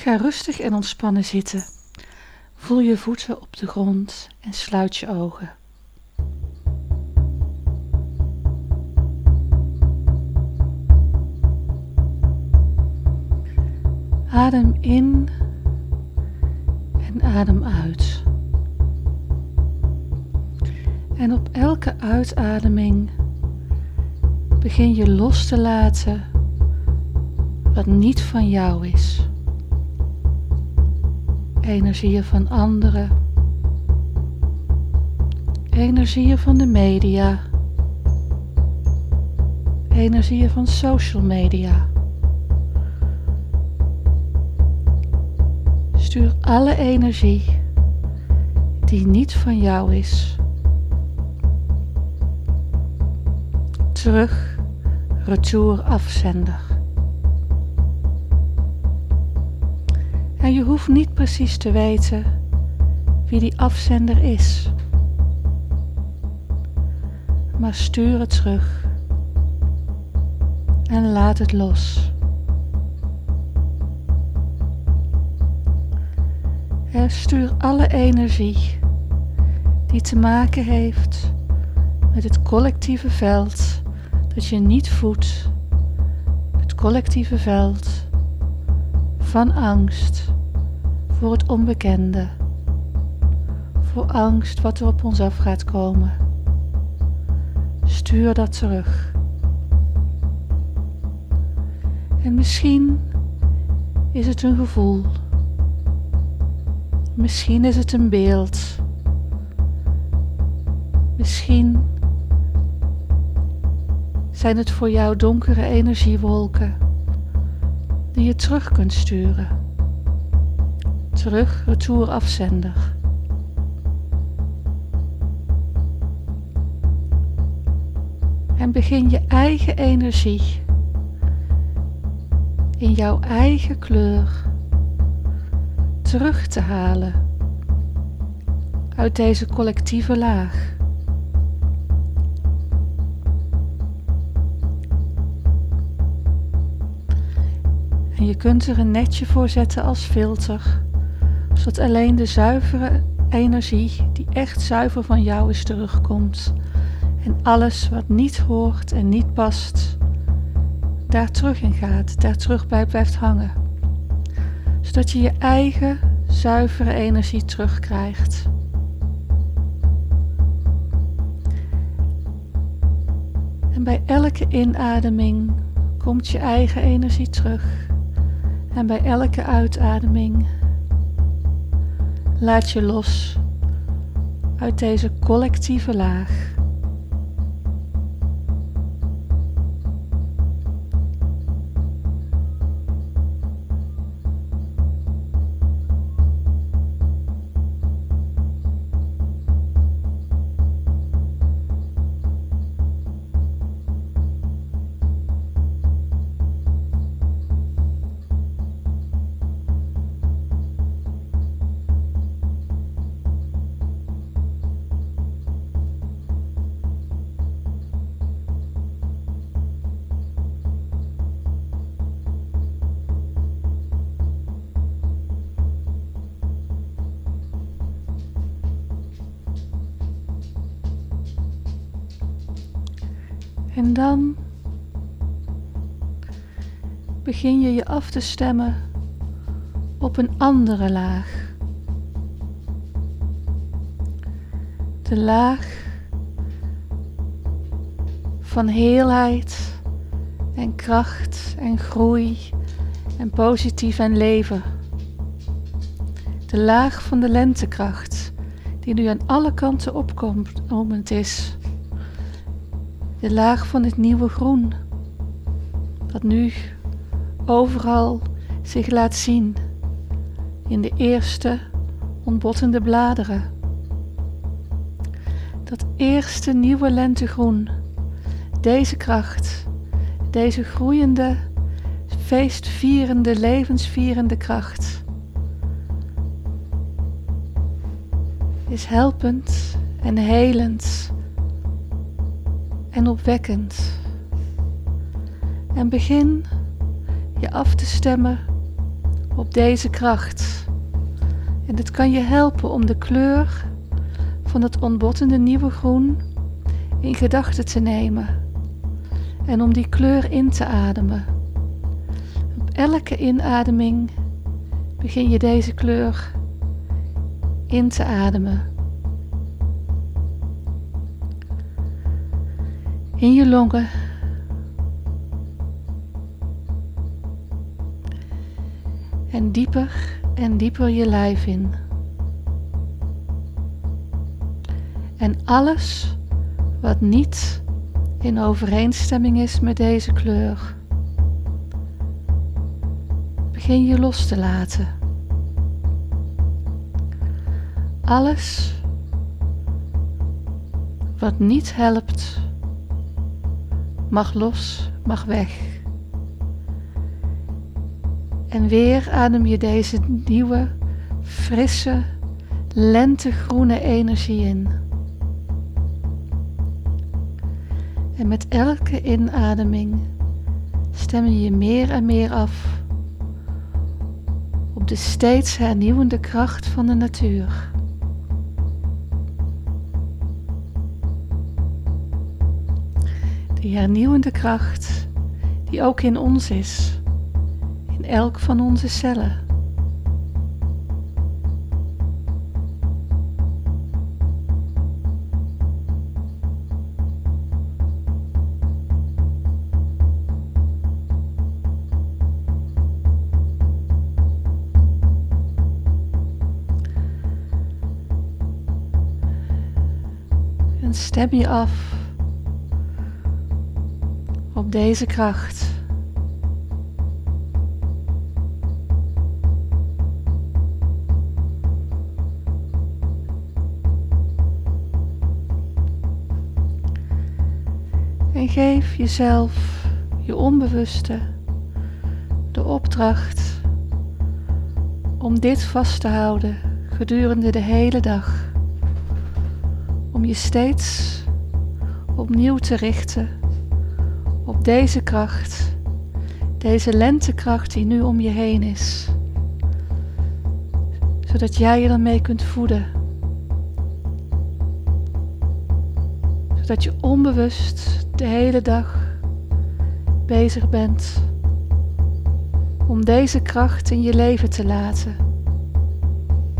Ga rustig en ontspannen zitten. Voel je voeten op de grond en sluit je ogen. Adem in en adem uit. En op elke uitademing begin je los te laten wat niet van jou is. Energieën van anderen, energieën van de media, energieën van social media. Stuur alle energie die niet van jou is terug, retour afzender. En je hoeft niet precies te weten wie die afzender is. Maar stuur het terug en laat het los. Stuur alle energie die te maken heeft met het collectieve veld dat je niet voedt, het collectieve veld van angst voor het onbekende, voor angst wat er op ons af gaat komen. Stuur dat terug. En misschien is het een gevoel. Misschien is het een beeld. Misschien zijn het voor jou donkere energiewolken die je terug kunt sturen. Terug, retour afzender. En begin je eigen energie in jouw eigen kleur terug te halen uit deze collectieve laag. En je kunt er een netje voor zetten als filter, zodat alleen de zuivere energie die echt zuiver van jou is terugkomt. En alles wat niet hoort en niet past, daar terug in gaat, daar terug bij blijft hangen. Zodat je je eigen zuivere energie terugkrijgt. En bij elke inademing komt je eigen energie terug. En bij elke uitademing laat je los uit deze collectieve laag. En dan begin je je af te stemmen op een andere laag. De laag van heelheid en kracht en groei en positief en leven. De laag van de lentekracht die nu aan alle kanten opkomend is de laag van het nieuwe groen, dat nu overal zich laat zien in de eerste ontbottende bladeren. Dat eerste nieuwe lentegroen, deze kracht, deze groeiende, feestvierende, levensvierende kracht, is helpend en helend en opwekkend. En begin je af te stemmen op deze kracht. En dit kan je helpen om de kleur van het ontbottende nieuwe groen in gedachten te nemen en om die kleur in te ademen. Op elke inademing begin je deze kleur in te ademen. In je longen. En dieper en dieper je lijf in. En alles wat niet in overeenstemming is met deze kleur, begin je los te laten. Alles wat niet helpt, mag los, mag weg. En weer adem je deze nieuwe, frisse, lentegroene energie in. En met elke inademing stem je je meer en meer af op de steeds hernieuwende kracht van de natuur. Die hernieuwende kracht die ook in ons is, in elk van onze cellen. En stem je af deze kracht. En geef jezelf, je onbewuste, de opdracht om dit vast te houden gedurende de hele dag om je steeds opnieuw te richten op deze kracht, deze lentekracht die nu om je heen is, zodat jij je ermee kunt voeden, zodat je onbewust de hele dag bezig bent om deze kracht in je leven te laten,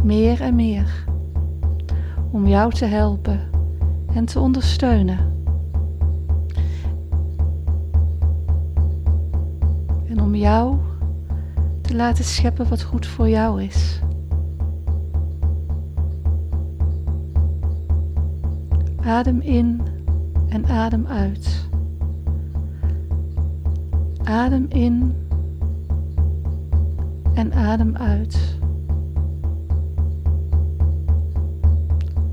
meer en meer, om jou te helpen en te ondersteunen. Jou te laten scheppen wat goed voor jou is. Adem in en adem uit. Adem in en adem uit.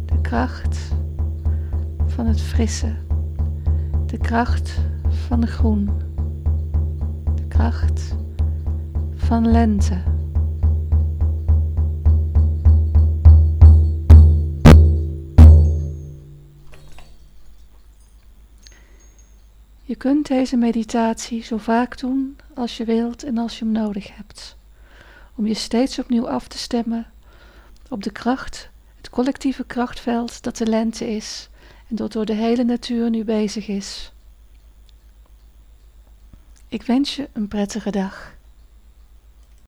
De kracht van het frisse, de kracht van de groen, kracht van lente. Je kunt deze meditatie zo vaak doen als je wilt en als je hem nodig hebt, om je steeds opnieuw af te stemmen op de kracht, het collectieve krachtveld dat de lente is en dat door de hele natuur nu bezig is. Ik wens je een prettige dag.